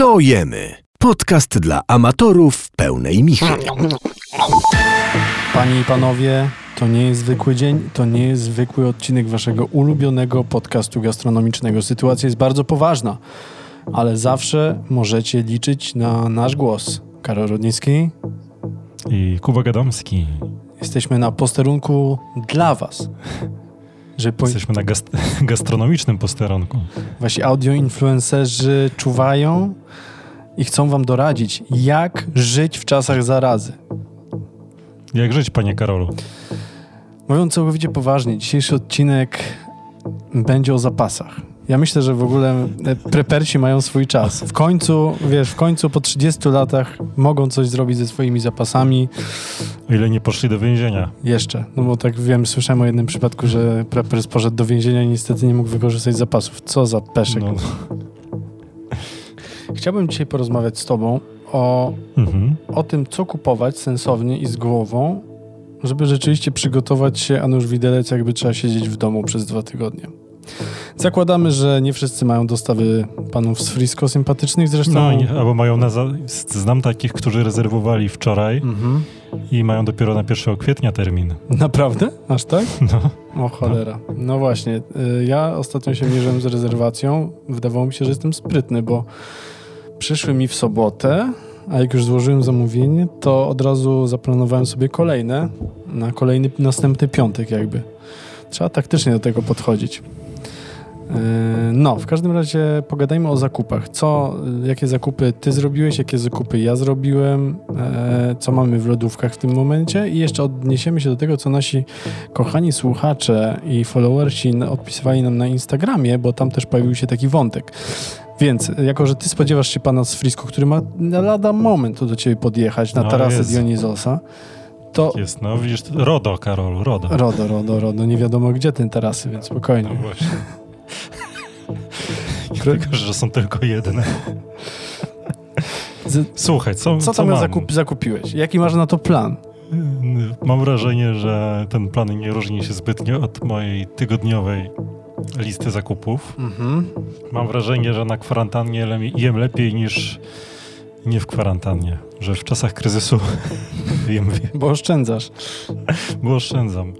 Co jemy? Podcast dla amatorów pełnej michy. Panie i panowie, to nie jest zwykły dzień, to nie jest zwykły odcinek waszego ulubionego podcastu gastronomicznego. Sytuacja jest bardzo poważna, ale zawsze możecie liczyć na nasz głos. Karol Rodnicki, I Kuba Gadomski. jesteśmy na posterunku dla was. Że po... Jesteśmy na gast- gastronomicznym posterunku. Wasi audioinfluencerzy czuwają i chcą wam doradzić, jak żyć w czasach zarazy. Jak żyć, panie Karolu? Mówiąc całkowicie poważnie, dzisiejszy odcinek będzie o zapasach. Ja myślę, że w ogóle e, prepersi mają swój czas. W końcu, wiesz, w końcu po 30 latach mogą coś zrobić ze swoimi zapasami. O ile nie poszli do więzienia. Jeszcze. No bo tak wiem, słyszałem o jednym przypadku, że prepers poszedł do więzienia i niestety nie mógł wykorzystać zapasów. Co za peszek. No. Chciałbym dzisiaj porozmawiać z tobą o, Mhm. o tym, co kupować sensownie i z głową, żeby rzeczywiście przygotować się, a nuż widelec, jakby trzeba siedzieć w domu przez dwa tygodnie. Zakładamy, że nie wszyscy mają dostawy panów z Frisco sympatycznych, zresztą... No, nie, albo mają na za... Znam takich, którzy rezerwowali wczoraj Mhm. i mają dopiero na 1 kwietnia termin. Naprawdę? Aż tak? No. O cholera. No właśnie, y, ja ostatnio się mierzyłem z rezerwacją. Wydawało mi się, że jestem sprytny, bo przyszły mi w sobotę, a jak już złożyłem zamówienie, to od razu zaplanowałem sobie kolejne, na kolejny, następny piątek jakby. Trzeba taktycznie do tego podchodzić. Yy, No, w każdym razie pogadajmy o zakupach. Co, jakie zakupy ty zrobiłeś, jakie zakupy ja zrobiłem, e, co mamy w lodówkach w tym momencie i jeszcze odniesiemy się do tego, co nasi kochani słuchacze i followersi odpisywali nam na Instagramie, bo tam też pojawił się taki wątek. Więc, jako że ty spodziewasz się pana z Frisco, który ma na lada moment tu do ciebie podjechać na No, tarasę jest. Dionizosa, to Jest, no widzisz, RODO, Karolu, RODO. RODO, RODO, RODO, nie wiadomo gdzie ten tarasy, więc spokojnie. No właśnie. Tylko, że są tylko jedne. Słuchaj, co, Co co tam mam? zakup, zakupiłeś? Jaki masz na to plan? Mam wrażenie, że ten plan nie różni się zbytnio od mojej tygodniowej listy zakupów. Mhm. Mam wrażenie, że na kwarantannie jem lepiej niż nie w kwarantannie. Że w czasach kryzysu jem, wie- Bo oszczędzasz. bo oszczędzam.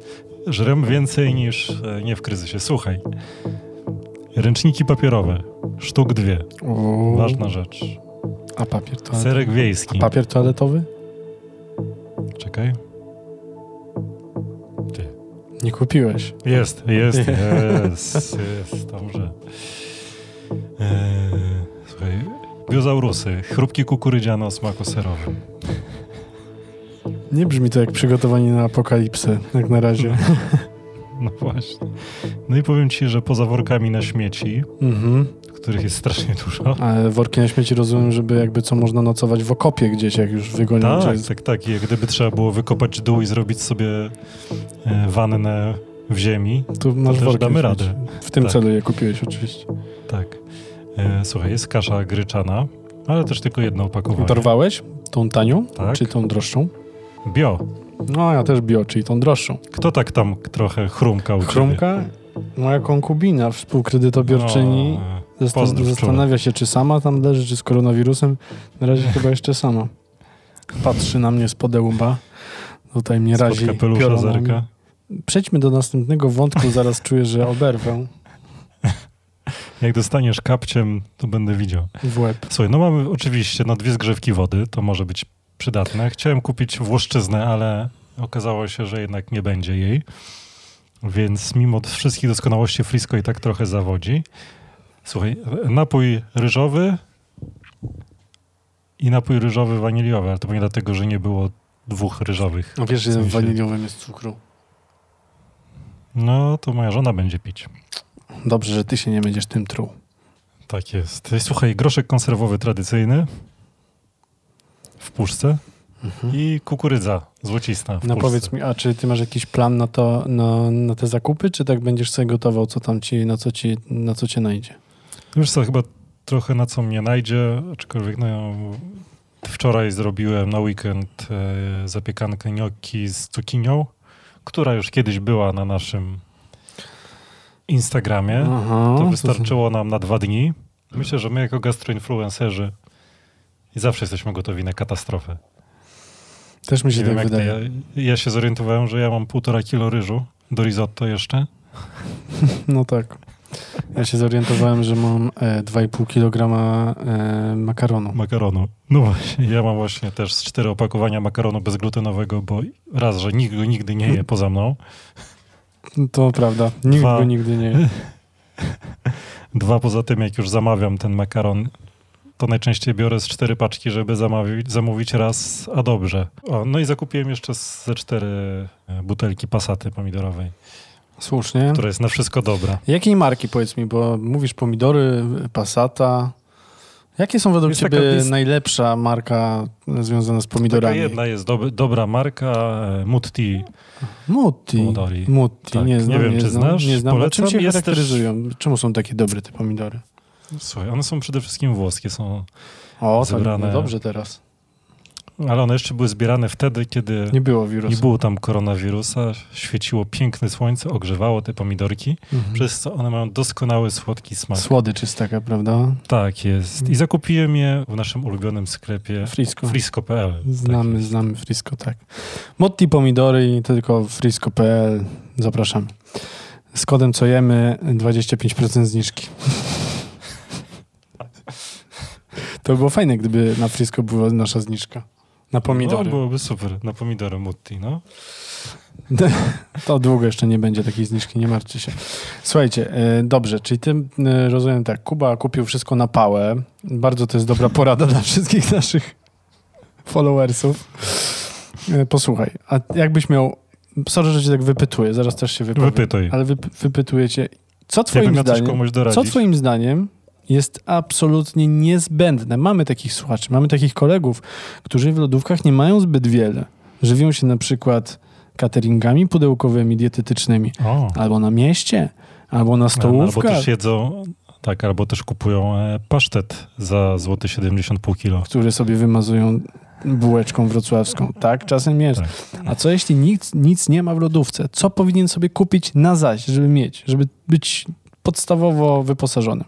Żrem więcej niż e, nie w kryzysie. Słuchaj. Ręczniki papierowe. Sztuk dwie. Uuu. Ważna rzecz. A papier toaletowy? Serek wiejski. Papier toaletowy? Czekaj. Ty. Nie kupiłeś. Jest, jest, jest, jest, dobrze. Eee, słuchaj, biozaurusy, chrupki kukurydziane o smaku serowym. Nie brzmi to jak przygotowanie na apokalipsę, jak na razie. No właśnie. No i powiem ci, że poza workami na śmieci, Mhm. których jest strasznie dużo. Ale worki na śmieci rozumiem, żeby jakby co można nocować w okopie gdzieś, jak już wygonią Tak, tak, tak. I jak gdyby trzeba było wykopać dół i zrobić sobie e, wannę w ziemi, Tu masz też worki damy radę. W tym Tak. celu je kupiłeś oczywiście. tak. E, słuchaj, jest kasza gryczana, ale też tylko jedno opakowanie. Dorwałeś tą tanią, Tak. czy tą droższą? Bio. No, ja też bio, czyli tą droższą. Kto tak tam trochę chrumka u ciebie? Chrumka, moja konkubina, współkredytobiorczyni, No, zastan- zastanawia się, czy sama tam leży, czy z koronawirusem. Na razie chyba jeszcze sama. Patrzy na mnie spod łba. Tutaj mnie razi kapelusza zerka. Przejdźmy do następnego wątku, zaraz czuję, że oberwę Jak dostaniesz kapciem, to będę widział. w łeb. Słuchaj, no mamy oczywiście no, dwie zgrzewki wody, to może być przydatne. Chciałem kupić włoszczyznę, ale okazało się, że jednak nie będzie jej. Więc mimo wszystkich doskonałości Frisco i tak trochę zawodzi. Słuchaj, napój ryżowy i napój ryżowy waniliowy, ale to pewnie dlatego, że nie było dwóch ryżowych. No wiesz, że W sensie- waniliowym jest cukru. No, to moja żona będzie pić. Dobrze, że ty się nie będziesz tym truł. Tak jest. Słuchaj, groszek konserwowy tradycyjny w puszce i kukurydza złocista w No puszce. powiedz mi, a czy ty masz jakiś plan na to, na, na te zakupy, czy tak będziesz sobie gotował, co tam ci, na co ci, na co cię najdzie? Wiesz co, chyba trochę na co mnie najdzie, aczkolwiek no, wczoraj zrobiłem na weekend e, zapiekankę gnocchi z cukinią, która już kiedyś była na naszym Instagramie. Aha, To wystarczyło nam na dwa dni. Myślę, że my jako gastroinfluencerzy I zawsze jesteśmy gotowi na katastrofę. Też mi się tak wydaje. ja, ja się zorientowałem, że ja mam półtora kilo ryżu do risotto jeszcze. No tak. Ja się zorientowałem, że mam e, 2,5 kg e, makaronu. Makaronu. No właśnie, ja mam właśnie też z cztery opakowania makaronu bezglutenowego, bo raz, że nikt go nigdy nie je poza mną. To prawda. Nikt Dwa. go nigdy nie. Dwa, poza tym, jak już zamawiam ten makaron, to najczęściej biorę z cztery paczki, żeby zamówić, zamówić raz, a dobrze. O, no i zakupiłem jeszcze ze cztery e, butelki pasaty pomidorowej, Słusznie. która jest na wszystko dobra. Jakiej marki powiedz mi, bo mówisz pomidory, Passata. Jakie są według Jest ciebie taka list- najlepsza marka związana z Taka pomidorami? jedna jest dob- dobra marka, e, Mutti Mutti. pomidori. Mutti, Tak, nie nie znam. wiem, czy znam, znasz, Nie znam. Polecam. czym się Jest też- charakteryzują? Czemu są takie dobre te pomidory? Słuchaj, one są przede wszystkim włoskie, są, O, Zebrane. tak, no dobrze teraz. ale one jeszcze były zbierane wtedy, kiedy Nie było wirusa. nie było tam koronawirusa, świeciło piękne słońce, ogrzewało te pomidorki, Mhm. przez co one mają doskonały, słodki smak. Słodycz jest taka, prawda? Tak jest. I zakupiłem je w naszym ulubionym sklepie Frisco. frisco.pl. Znamy, Tak znamy Frisco, tak. Motti pomidory i tylko frisco.pl. Zapraszam. Z kodem co jemy 25% zniżki. To by było fajne, gdyby na Frisco była nasza zniżka. Na pomidory. No, byłoby super. Na pomidory Mutti, no. To długo jeszcze nie będzie takiej zniżki, nie martwcie się. Słuchajcie, e, dobrze, czyli ty e, rozumiem tak, Kuba kupił wszystko na pałę. Bardzo to jest dobra porada dla wszystkich naszych followersów. E, Posłuchaj, a jakbyś miał, sorry, że cię tak wypytuję, zaraz też się wypowiem, Wypytuj. ale wy, wypytujecie, co Jakbym twoim coś zdaniem, co twoim zdaniem jest absolutnie niezbędne? Mamy takich słuchaczy, mamy takich kolegów, którzy w lodówkach nie mają zbyt wiele. Żywią się na przykład cateringami pudełkowymi, dietetycznymi, O, albo na mieście, albo na albo stołówkach, też jedzą, tak, albo też kupują e, pasztet za złoty 70 pół kilo. które sobie wymazują bułeczką wrocławską. Tak, czasem jest. Tak. A co jeśli nic, nic nie ma w lodówce? Co powinien sobie kupić na zaś, żeby mieć, żeby być podstawowo wyposażonym?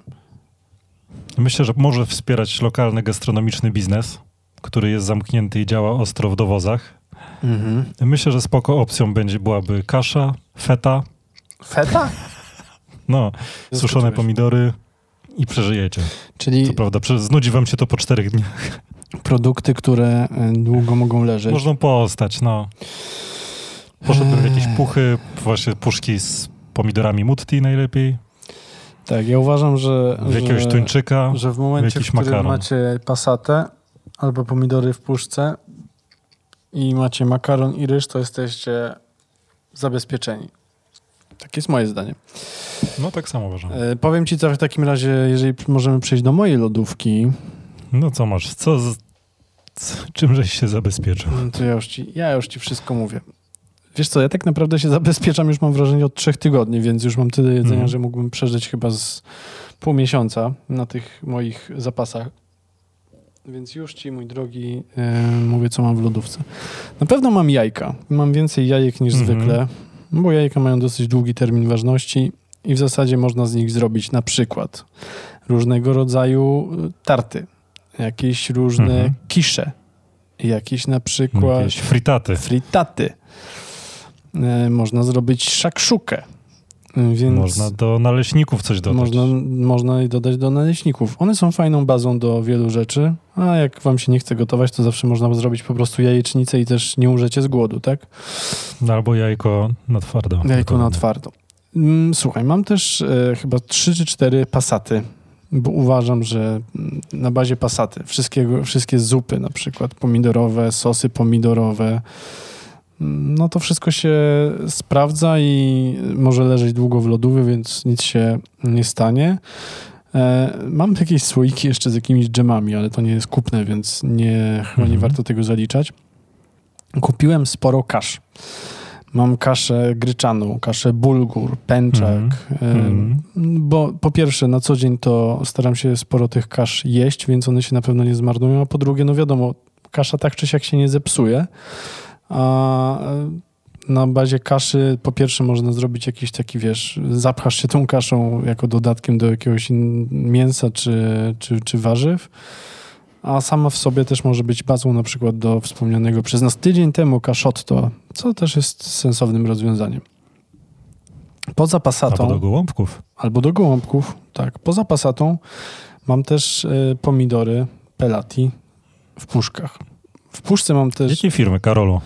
Myślę, że może wspierać lokalny gastronomiczny biznes, który jest zamknięty i działa ostro w dowozach. Mhm. Myślę, że spoko opcją będzie byłaby kasza, feta, Feta? no, suszone pomidory i przeżyjecie. Czyli Co prawda, znudzi wam się to po czterech dniach. produkty, które y, długo mogą leżeć. Można postać, no. Poszedłbym w jakieś puchy, właśnie puszki z pomidorami mutti najlepiej, Tak, ja uważam, że, w jakiegoś że, tuńczyka. że w momencie, w którym makaron. macie pasatę albo pomidory w puszce i macie makaron i ryż, to jesteście zabezpieczeni. Tak jest moje zdanie. No tak samo uważam. E, powiem ci co w takim razie, jeżeli możemy przejść do mojej lodówki, No co masz? Co z... Czym żeś się zabezpieczył? no to ja już, ci, ja już ci wszystko mówię. Wiesz co, ja tak naprawdę się zabezpieczam już mam wrażenie od trzech tygodni, więc już mam tyle jedzenia, Mhm. że mógłbym przeżyć chyba z pół miesiąca na tych moich zapasach. Więc już ci, mój drogi, e, mówię, co mam w lodówce. Na pewno mam jajka. Mam więcej jajek niż Mhm. zwykle, bo jajka mają dosyć długi termin ważności i w zasadzie można z nich zrobić na przykład różnego rodzaju e, tarty, jakieś różne Mhm. kisze, jakieś na przykład Jakieś fritaty. fritaty. E, Można zrobić szakszukę. E, Więc Można do naleśników coś dodać. można, można je dodać do naleśników. One są fajną bazą do wielu rzeczy, a jak wam się nie chce gotować, to zawsze można zrobić po prostu jajecznicę i też nie umrzecie z głodu, tak? No, Albo jajko na twardo. Jajko na twardo. Mm, Słuchaj, mam też e, chyba trzy czy cztery pasaty, bo uważam, że mm, na bazie pasaty wszystkiego, wszystkie zupy, na przykład pomidorowe, sosy pomidorowe, no to wszystko się sprawdza i może leżeć długo w lodówie, więc nic się nie stanie. E, Mam jakieś słoiki jeszcze z jakimiś dżemami, ale to nie jest kupne, więc nie, chyba nie Mhm. warto tego zaliczać. Kupiłem sporo kasz. Mam kaszę gryczaną, kaszę bulgur, pęczak. Mhm. em, Bo po pierwsze, na co dzień to staram się sporo tych kasz jeść, więc one się na pewno nie zmarnują. A po drugie, no wiadomo, kasza tak czy siak się nie zepsuje. A e, na bazie kaszy po pierwsze można zrobić jakiś taki, wiesz, zapchasz się tą kaszą jako dodatkiem do jakiegoś mięsa czy, czy, czy warzyw. a sama w sobie też może być bazą na przykład do wspomnianego przez nas tydzień temu kaszotto, co też jest sensownym rozwiązaniem. Poza pasatą... Albo do gołąbków. Albo do gołąbków, tak. Poza pasatą mam też y, pomidory pelati w puszkach. W puszce mam też... Jakiej firmy, Karolu?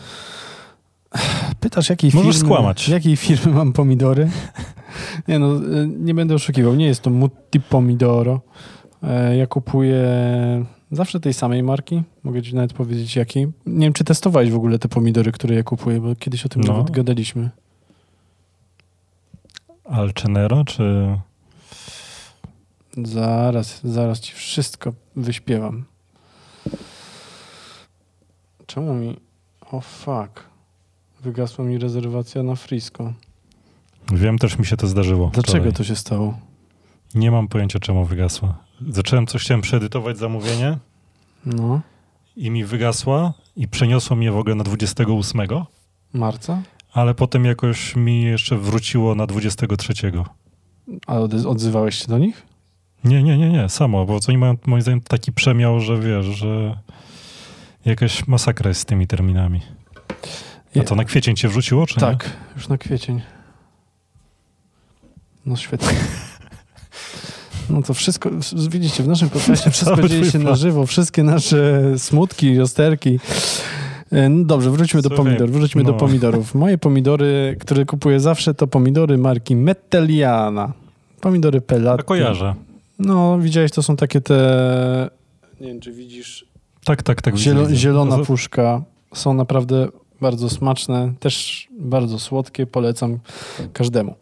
Pytasz, jakiej Możesz firmy, skłamać. jakiej firmy mam pomidory? nie no, nie będę oszukiwał. Nie jest to Mutti Pomidoro. E, Ja kupuję zawsze tej samej marki. Mogę ci nawet powiedzieć jakiej. Nie wiem, czy testowałeś w ogóle te pomidory, które ja kupuję, bo kiedyś o tym No. nawet gadaliśmy. Alcenero, czy... Zaraz, zaraz ci wszystko wyśpiewam. Czemu mi... O fuck. Wygasła mi rezerwacja na Frisco. Wiem, też mi się to zdarzyło. Dlaczego wczoraj. to się stało? Nie mam pojęcia, czemu wygasła. Zacząłem coś, chciałem przeedytować zamówienie No, i mi wygasła i przeniosło mnie w ogóle na 28, marca? ale potem jakoś mi jeszcze wróciło na 23. A odzywałeś się do nich? Nie, nie, nie, nie, samo, bo oni mają moim zdaniem taki przemiał, że wiesz, że jakaś masakra jest z tymi terminami. A to na kwiecień cię wrzuciło, czy nie? Tak, już na kwiecień. No świetnie. No to wszystko, widzicie, w naszym podcaście wszystko Cały dzieje się na żywo, wszystkie nasze smutki, rozterki. E, No dobrze, wróćmy do pomidorów. Wróćmy do no. pomidorów. Moje pomidory, które kupuję zawsze, to pomidory marki Metelliana. Pomidory pelati. kojarzę. No, widziałeś, to są takie te... Nie wiem, czy widzisz Tak, tak, tak. Zielo, zielona puszka. Są naprawdę bardzo smaczne, też bardzo słodkie, polecam każdemu.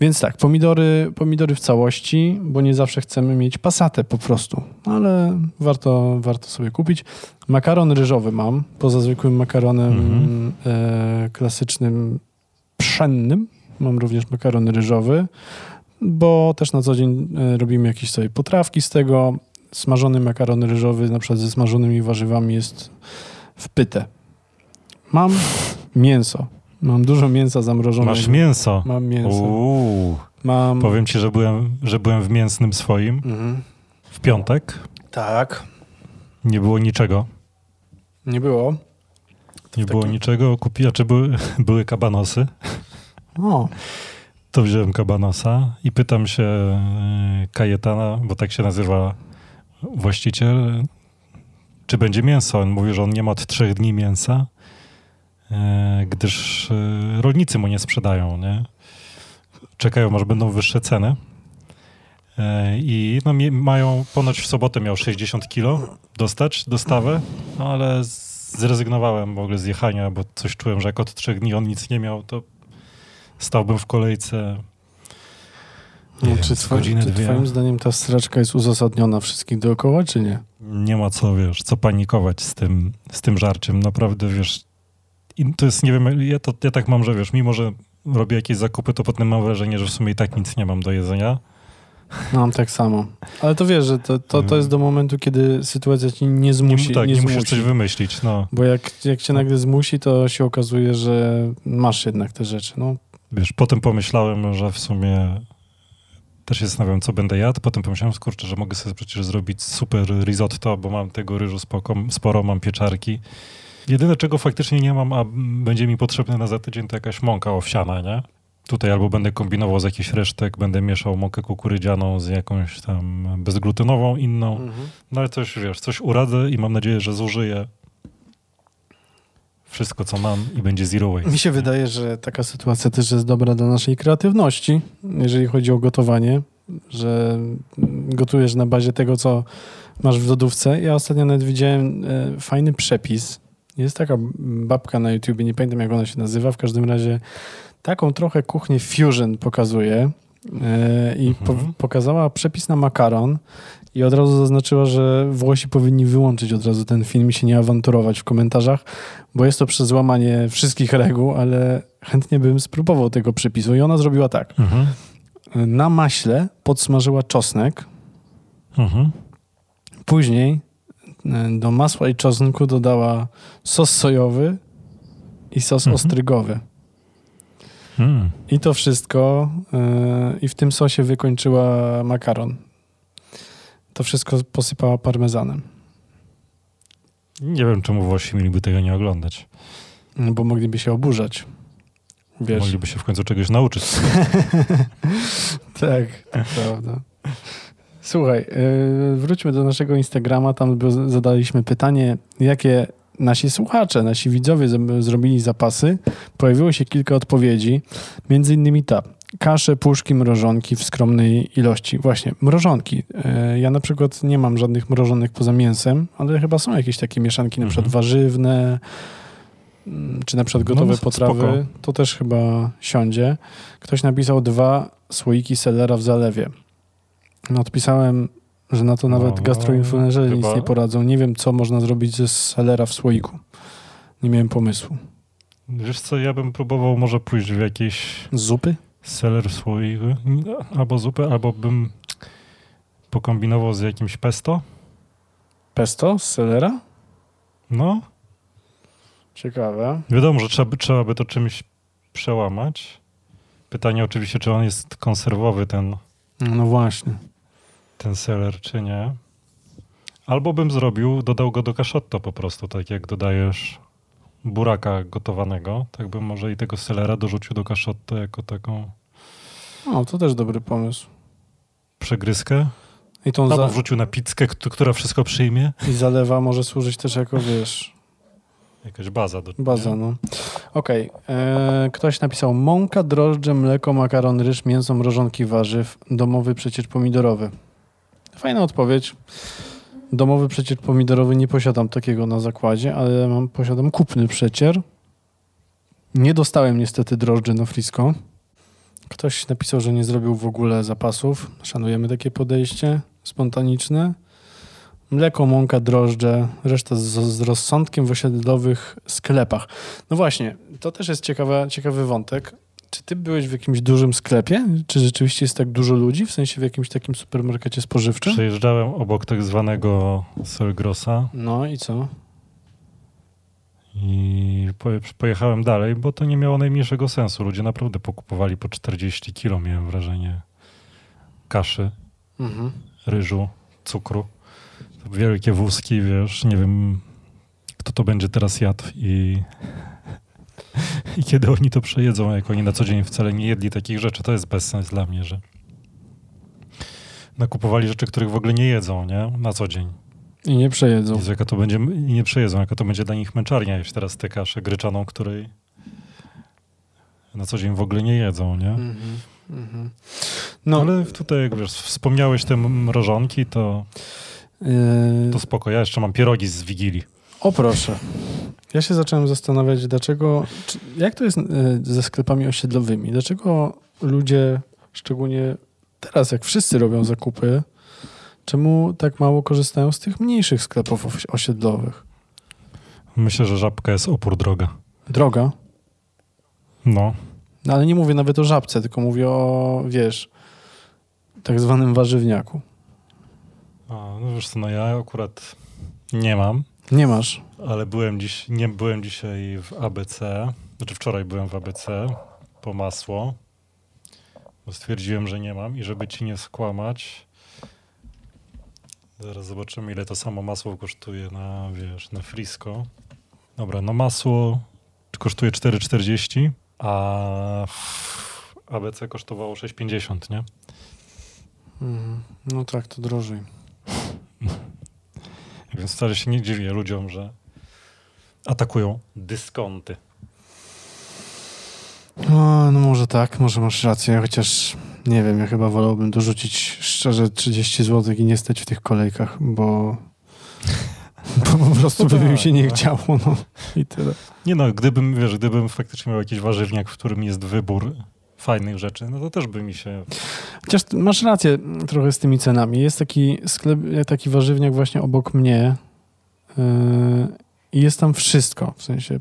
Więc tak, pomidory, pomidory w całości, bo nie zawsze chcemy mieć pasatę po prostu, ale warto, warto sobie kupić. Makaron ryżowy mam, poza zwykłym makaronem Mhm. e, klasycznym, pszennym. Mam również makaron ryżowy, bo też na co dzień e, robimy jakieś sobie potrawki z tego. Smażony makaron ryżowy, na przykład ze smażonymi warzywami, jest w pytę. Mam mięso. Mam dużo mięsa zamrożonego. Masz mięso. Mam mięso. Uuu. Mam. Powiem ci, że byłem, że byłem w mięsnym swoim Mhm. w piątek. Tak. Nie było niczego. Nie było. Nie było takim- niczego. Kupi, czy były, były kabanosy? O, To wziąłem kabanosa i pytam się e, Kajetana, bo tak się nazywa właściciel, czy będzie mięso. On mówi, że on nie ma od trzech dni mięsa, e, gdyż e, rolnicy mu nie sprzedają, nie? Czekają, aż będą wyższe ceny. E, I no, mają, ponoć w sobotę miał 60 kilo dostać dostawę, no, ale zrezygnowałem w ogóle z jechania, bo coś czułem, że jak od trzech dni on nic nie miał, to stałbym w kolejce. Nie no, wiem, czy, godziny, czy dwie. twoim zdaniem ta straczka jest uzasadniona wszystkich dookoła, czy nie? Nie ma co, wiesz, co panikować z tym, z tym żarciem. Naprawdę, wiesz, to jest, nie wiem, ja, to, ja tak mam, że wiesz, mimo, że robię jakieś zakupy, to potem mam wrażenie, że w sumie i tak nic nie mam do jedzenia. Mam tak samo. Ale to wiesz, że to, to, to jest do momentu, kiedy sytuacja ci nie Nie, zmusi. tak, nie, musisz zmusi. coś wymyślić, no. Bo jak, jak cię nagle zmusi, to się okazuje, że masz jednak te rzeczy. No, Wiesz, potem pomyślałem, że w sumie też się zastanawiam, co będę jadł. Potem pomyślałem, skurczę, że mogę sobie przecież zrobić super risotto, bo mam tego ryżu spoko, sporo, mam pieczarki. Jedyne, czego faktycznie nie mam, a będzie mi potrzebne na za tydzień, to jakaś mąka owsiana, nie? Tutaj albo będę kombinował z jakichś resztek, będę mieszał mąkę kukurydzianą z jakąś tam bezglutenową inną. No ale coś, wiesz, coś uradzę i mam nadzieję, że zużyję wszystko, co mam i będzie zero waste. Mi się wydaje, że taka sytuacja też jest dobra dla naszej kreatywności, jeżeli chodzi o gotowanie, że gotujesz na bazie tego, co masz w lodówce. Ja ostatnio nawet widziałem e, fajny przepis. Jest taka babka na YouTubie, nie pamiętam jak ona się nazywa, w każdym razie taką trochę kuchnię fusion pokazuje e, i po, Mhm. pokazała przepis na makaron i od razu zaznaczyła, że Włosi powinni wyłączyć od razu ten film i się nie awanturować w komentarzach, bo jest to przez złamanie wszystkich reguł, ale chętnie bym spróbował tego przepisu. I ona zrobiła tak. Mhm. Na maśle podsmażyła czosnek, Mhm. później e, do masła i czosnku dodała sos sojowy i sos Mhm. ostrygowy. Mm. I to wszystko e, i w tym sosie wykończyła makaron. To wszystko posypała parmezanem. Nie wiem, czemu Włosi mieliby tego nie oglądać. No bo mogliby się oburzać. Wiesz. Mogliby się w końcu czegoś nauczyć. tak, to prawda. Słuchaj, yy, wróćmy do naszego Instagrama. Tam zadaliśmy pytanie, jakie nasi słuchacze, nasi widzowie zrobili zapasy. Pojawiło się kilka odpowiedzi. Między innymi ta. Kasze, puszki, mrożonki w skromnej ilości. Właśnie, mrożonki. Yy, Ja na przykład nie mam żadnych mrożonych poza mięsem, ale chyba są jakieś takie mieszanki, na przykład Mhm. warzywne, mm, czy na przykład gotowe No, potrawy. spoko. To też chyba siądzie. Ktoś napisał dwa słoiki selera w zalewie. No odpisałem, że na to nawet No, gastroinfluencerzy nic chyba- nie poradzą. Nie wiem, co można zrobić ze selera w słoiku. Nie miałem pomysłu. Wiesz co, ja bym próbował może pójść w jakieś zupy? seler słoiwy, albo zupę, albo bym pokombinował z jakimś pesto. Pesto z selera? No, Ciekawe. wiadomo, że trzeba by, trzeba by to czymś przełamać. Pytanie oczywiście, czy on jest konserwowy, ten, No właśnie. Ten seler, czy nie. Albo bym zrobił, dodał go do kaszotto po prostu, tak jak dodajesz buraka gotowanego, tak bym może i tego selera dorzucił do kaszotto jako taką O, to też dobry pomysł. przegryzkę. I tą Albo za- wrzucił na pizzkę, kt- która wszystko przyjmie. i zalewa może służyć też jako, wiesz, Jakaś baza. Do, baza, no. Okej. e, Ktoś napisał mąka, drożdże, mleko, makaron, ryż, mięso, mrożonki warzyw, domowy przecier pomidorowy. Fajna odpowiedź. Domowy przecier pomidorowy nie posiadam takiego na zakładzie, ale mam, posiadam kupny przecier. Nie dostałem niestety drożdży na frisko. Ktoś napisał, że nie zrobił w ogóle zapasów. Szanujemy takie podejście spontaniczne. Mleko, mąka, drożdże, reszta z, z rozsądkiem w osiedlowych sklepach. No właśnie, to też jest ciekawa, ciekawy wątek. Czy ty byłeś w jakimś dużym sklepie? Czy rzeczywiście jest tak dużo ludzi? W sensie w jakimś takim supermarkecie spożywczym? Przejeżdżałem obok tak zwanego Selgrosa No i co? i poje- pojechałem dalej, bo to nie miało najmniejszego sensu. Ludzie naprawdę pokupowali po 40 kilo, miałem wrażenie, kaszy, Mhm. ryżu, cukru. Wielkie wózki, wiesz, nie wiem, kto to będzie teraz jadł i, i kiedy oni to przejedzą, jak oni na co dzień wcale nie jedli takich rzeczy. To jest bezsens dla mnie, że nakupowali rzeczy, których w ogóle nie jedzą, nie? Na co dzień. I nie przejedzą. Jezu, jaka to będzie, i nie przejedzą, jaka to będzie dla nich męczarnia jeść teraz tę kaszę gryczaną, której na co dzień w ogóle nie jedzą, nie? Mhm. Mhm. No, No, ale tutaj, jak wiesz, wspomniałeś te mrożonki, to, yy, to spoko. Ja jeszcze mam pierogi z Wigilii. O proszę. Ja się zacząłem zastanawiać, dlaczego, czy, jak to jest e, ze sklepami osiedlowymi? Dlaczego ludzie, szczególnie teraz, jak wszyscy robią zakupy, czemu tak mało korzystają z tych mniejszych sklepów osi- osiedlowych? Myślę, że żabka jest opór droga. Droga. No, No ale nie mówię nawet o żabce, tylko mówię o, wiesz, tak zwanym warzywniaku. A, no wiesz co, no ja akurat nie mam, Nie masz. ale byłem dziś, nie byłem dzisiaj w ABC, znaczy wczoraj byłem w ABC po masło, bo stwierdziłem, że nie mam i żeby ci nie skłamać, zaraz zobaczymy ile to samo masło kosztuje na, wiesz, na Frisco. Dobra, no masło kosztuje 4,40, a ABC kosztowało 6,50, nie? Mhm. No tak, to drożej. Więc wcale się nie dziwię ludziom, że atakują dyskonty. No, no może tak, może masz rację, chociaż nie wiem, ja chyba wolałbym dorzucić szczerze 30 zł i nie stać w tych kolejkach, bo, bo po prostu by mi się nie chciało, no i tyle. Nie no, gdybym, wiesz, gdybym faktycznie miał jakiś warzywniak, w którym jest wybór fajnych rzeczy, no to też by mi się... Chociaż masz rację trochę z tymi cenami. Jest taki sklep, taki warzywniak właśnie obok mnie yy, i jest tam wszystko, w sensie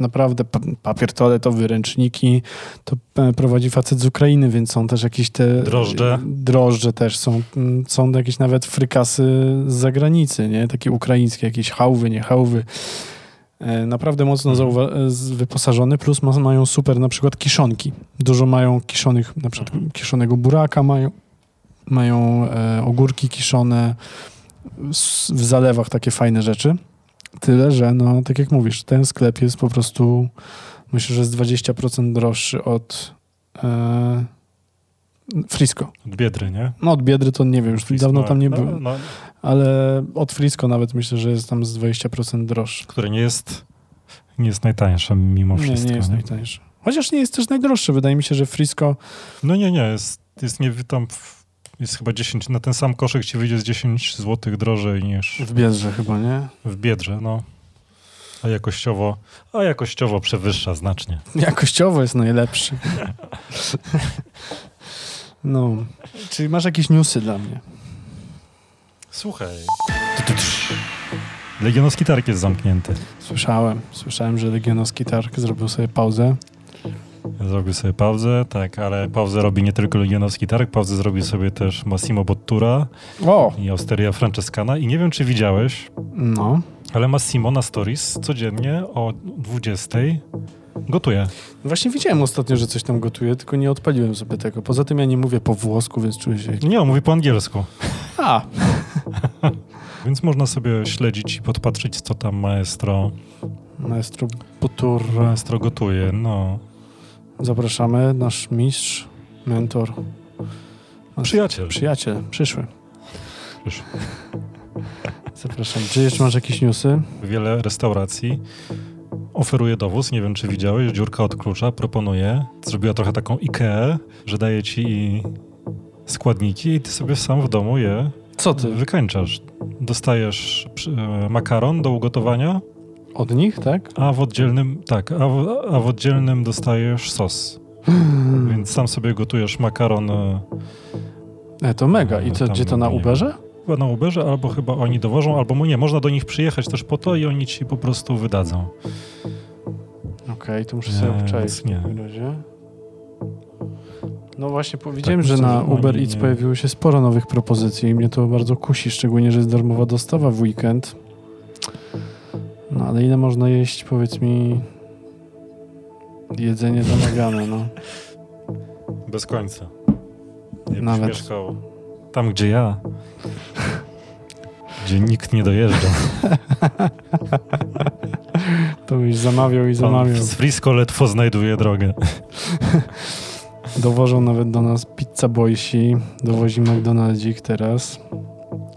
naprawdę pa- papier toaletowy, ręczniki, to e, prowadzi facet z Ukrainy, więc są też jakieś te... Drożdże. Drożdże też są. Mm, Są jakieś nawet frykasy z zagranicy, nie? Takie ukraińskie, jakieś hałwy, nie hałwy. E, Naprawdę mocno Mhm. z- wyposażone, plus ma, mają super na przykład kiszonki. Dużo mają kiszonych, na przykład Mhm. kiszonego buraka mają, mają e, ogórki kiszone, w zalewach takie fajne rzeczy. Tyle, że no, tak jak mówisz, ten sklep jest po prostu, myślę, że jest 20% droższy od e, Frisco. Od Biedry, nie? No od Biedry to nie wiem, już Frisco, dawno tam nie no, byłem, No, ale od Frisco nawet myślę, że jest tam z 20% droższy. które nie jest, nie jest najtańsze mimo Nie, wszystko. nie jest najtańszy. Chociaż nie jest też najdroższy. Wydaje mi się, że Frisco No nie, nie, jest, jest nie, tam jest chyba 10, na ten sam koszyk ci wyjdzie z 10 zł drożej niż w Biedrze chyba, nie? w Biedrze, no. A jakościowo, a jakościowo przewyższa znacznie. Jakościowo jest najlepszy. No. Czyli masz jakieś newsy dla mnie? Słuchaj. Legionowski Targ jest zamknięty. Słyszałem. Słyszałem, że Legionowski Targ zrobił sobie pauzę. Zrobił sobie pauzę, tak, ale pauzę robi nie tylko Legionowski Targ, pauzę zrobił sobie też Massimo Bottura O! i Osteria Francescana i nie wiem, czy widziałeś, No. ale Massimo na stories codziennie o 20 gotuje. Właśnie widziałem ostatnio, że coś tam gotuje, tylko nie odpaliłem sobie tego. Poza tym ja nie mówię po włosku, więc czuję się... Nie, on mówi po angielsku, A! więc można sobie śledzić i podpatrzeć, co tam maestro, Maestro Butur. maestro gotuje, no. Zapraszamy. Nasz mistrz, mentor, nasz Przyjaciel. przyjaciel, przyszły. Przyszły. Zapraszam. Czy jeszcze masz jakieś newsy? Wiele restauracji oferuje dowóz, nie wiem czy widziałeś, dziurka od klucza proponuje, zrobiła trochę taką Ikea, że daje ci składniki i ty sobie sam w domu je Co ty? wykańczasz. Dostajesz e, makaron do ugotowania, Od nich, tak? a w oddzielnym, tak, a w, a w oddzielnym dostajesz sos. Więc sam sobie gotujesz makaron e, E, to mega. I co, Tam gdzie to na Uberze? Chyba na Uberze, albo chyba oni dowożą, albo nie. Można do nich przyjechać też po to i oni ci po prostu wydadzą. Okej, to muszę sobie Więc obczaić w nie. takim razie. No właśnie powiedziałem, Tak, że myślę, na że Uber Eats nie- pojawiło się sporo nowych propozycji i mnie to bardzo kusi, szczególnie, że jest darmowa dostawa w weekend. No ale ile można jeść, powiedz mi, jedzenie domagane, no. Bez końca. Jakbyś Nawet. mieszkał tam, gdzie ja, gdzie nikt nie dojeżdża. To byś zamawiał i Pan zamawiał. z Frisco ledwo znajduje drogę. Dowożą nawet do nas Pizza Boysi, dowozi McDonaldzik teraz.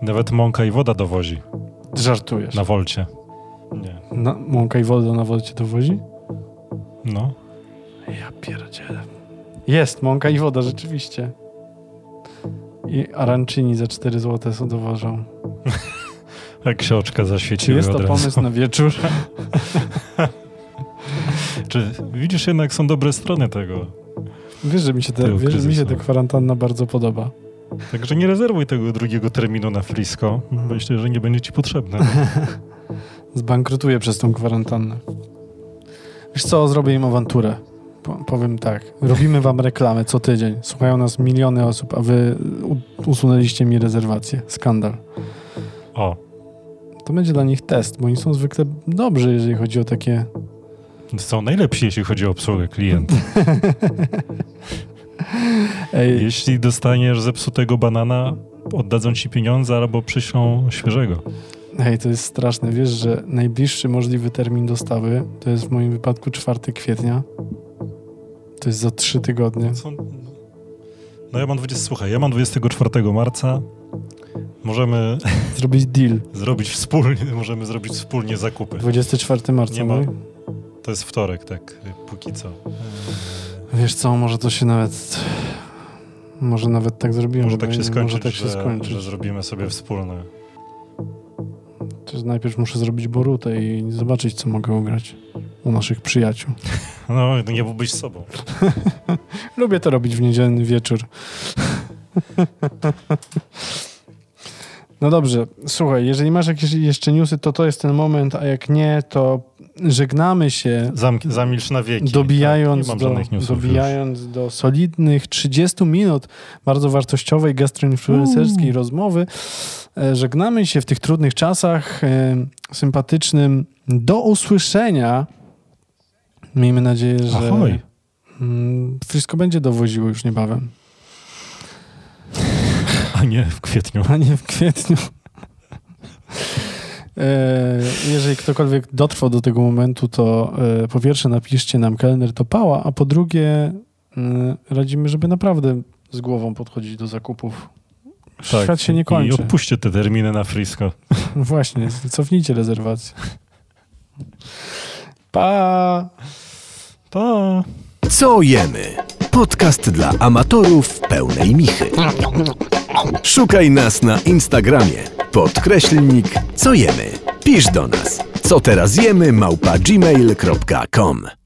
Nawet mąka i woda dowozi Żartujesz. na wolcie. Nie. Na, mąka i woda na wodzie dowozi? No. Ja pierdzielę. Jest, mąka i woda, rzeczywiście. I arancini za 4 zł są dowożą. Oczka Czy zaświeciły jest to pomysł na wieczór? Czy widzisz jednak są dobre strony tego. Wiesz, że mi się, te, wiesz, że mi się ta kwarantanna bardzo podoba. Także nie rezerwuj tego drugiego terminu na Frisco. Myślę, że nie będzie ci potrzebne. Zbankrutuję przez tą kwarantannę. Wiesz co, zrobię im awanturę. Po, powiem tak, robimy wam reklamę co tydzień. Słuchają nas miliony osób, a wy usunęliście mi rezerwację. Skandal. O, To będzie dla nich test, bo oni są zwykle dobrzy, jeżeli chodzi o takie... są najlepsi, jeśli chodzi o obsługę klienta. Jeśli dostaniesz zepsutego banana, oddadzą ci pieniądze albo przyślą świeżego. Hej, to jest straszne. Wiesz, że najbliższy możliwy termin dostawy to jest w moim wypadku 4 kwietnia. To jest za 3 tygodnie. Co? No ja mam 20, słuchaj, ja mam 24 marca. Możemy Zrobić deal. zrobić wspólnie, możemy zrobić wspólnie zakupy. 24 marca. Nie ma- no. To jest wtorek, tak, póki co. Wiesz co, może to się nawet... Może nawet tak zrobimy. Może tak się nie- skończyć, Może tak się że, skończyć. że zrobimy sobie wspólne. To najpierw muszę zrobić borutę i zobaczyć, co mogę ugrać u naszych przyjaciół. No, nie byłbyś sobą. Lubię to robić w niedzielny wieczór. No dobrze, słuchaj, jeżeli masz jakieś jeszcze newsy, to to jest ten moment, a jak nie, to żegnamy się, Zamk- zamilcz na wieki. dobijając, tak, do, dobijając do solidnych 30 minut bardzo wartościowej gastroinfluencerskiej rozmowy. E, Żegnamy się w tych trudnych czasach e, sympatycznym. Do usłyszenia. Miejmy nadzieję, że Ahoj. mm, wszystko będzie dowoziło już niebawem, nie w kwietniu. a nie w kwietniu. E, jeżeli ktokolwiek dotrwał do tego momentu, to e, po pierwsze napiszcie nam kelner to pała, a po drugie e, radzimy, żeby naprawdę z głową podchodzić do zakupów. Świat się nie I kończy. odpuśćcie te terminy na Frisco. Właśnie, cofnijcie rezerwację. Pa! Pa! Co jemy? Podcast dla amatorów pełnej michy. Szukaj nas na Instagramie. Podkreślnik co jemy. Pisz do nas. Co teraz jemy małpa gmail.com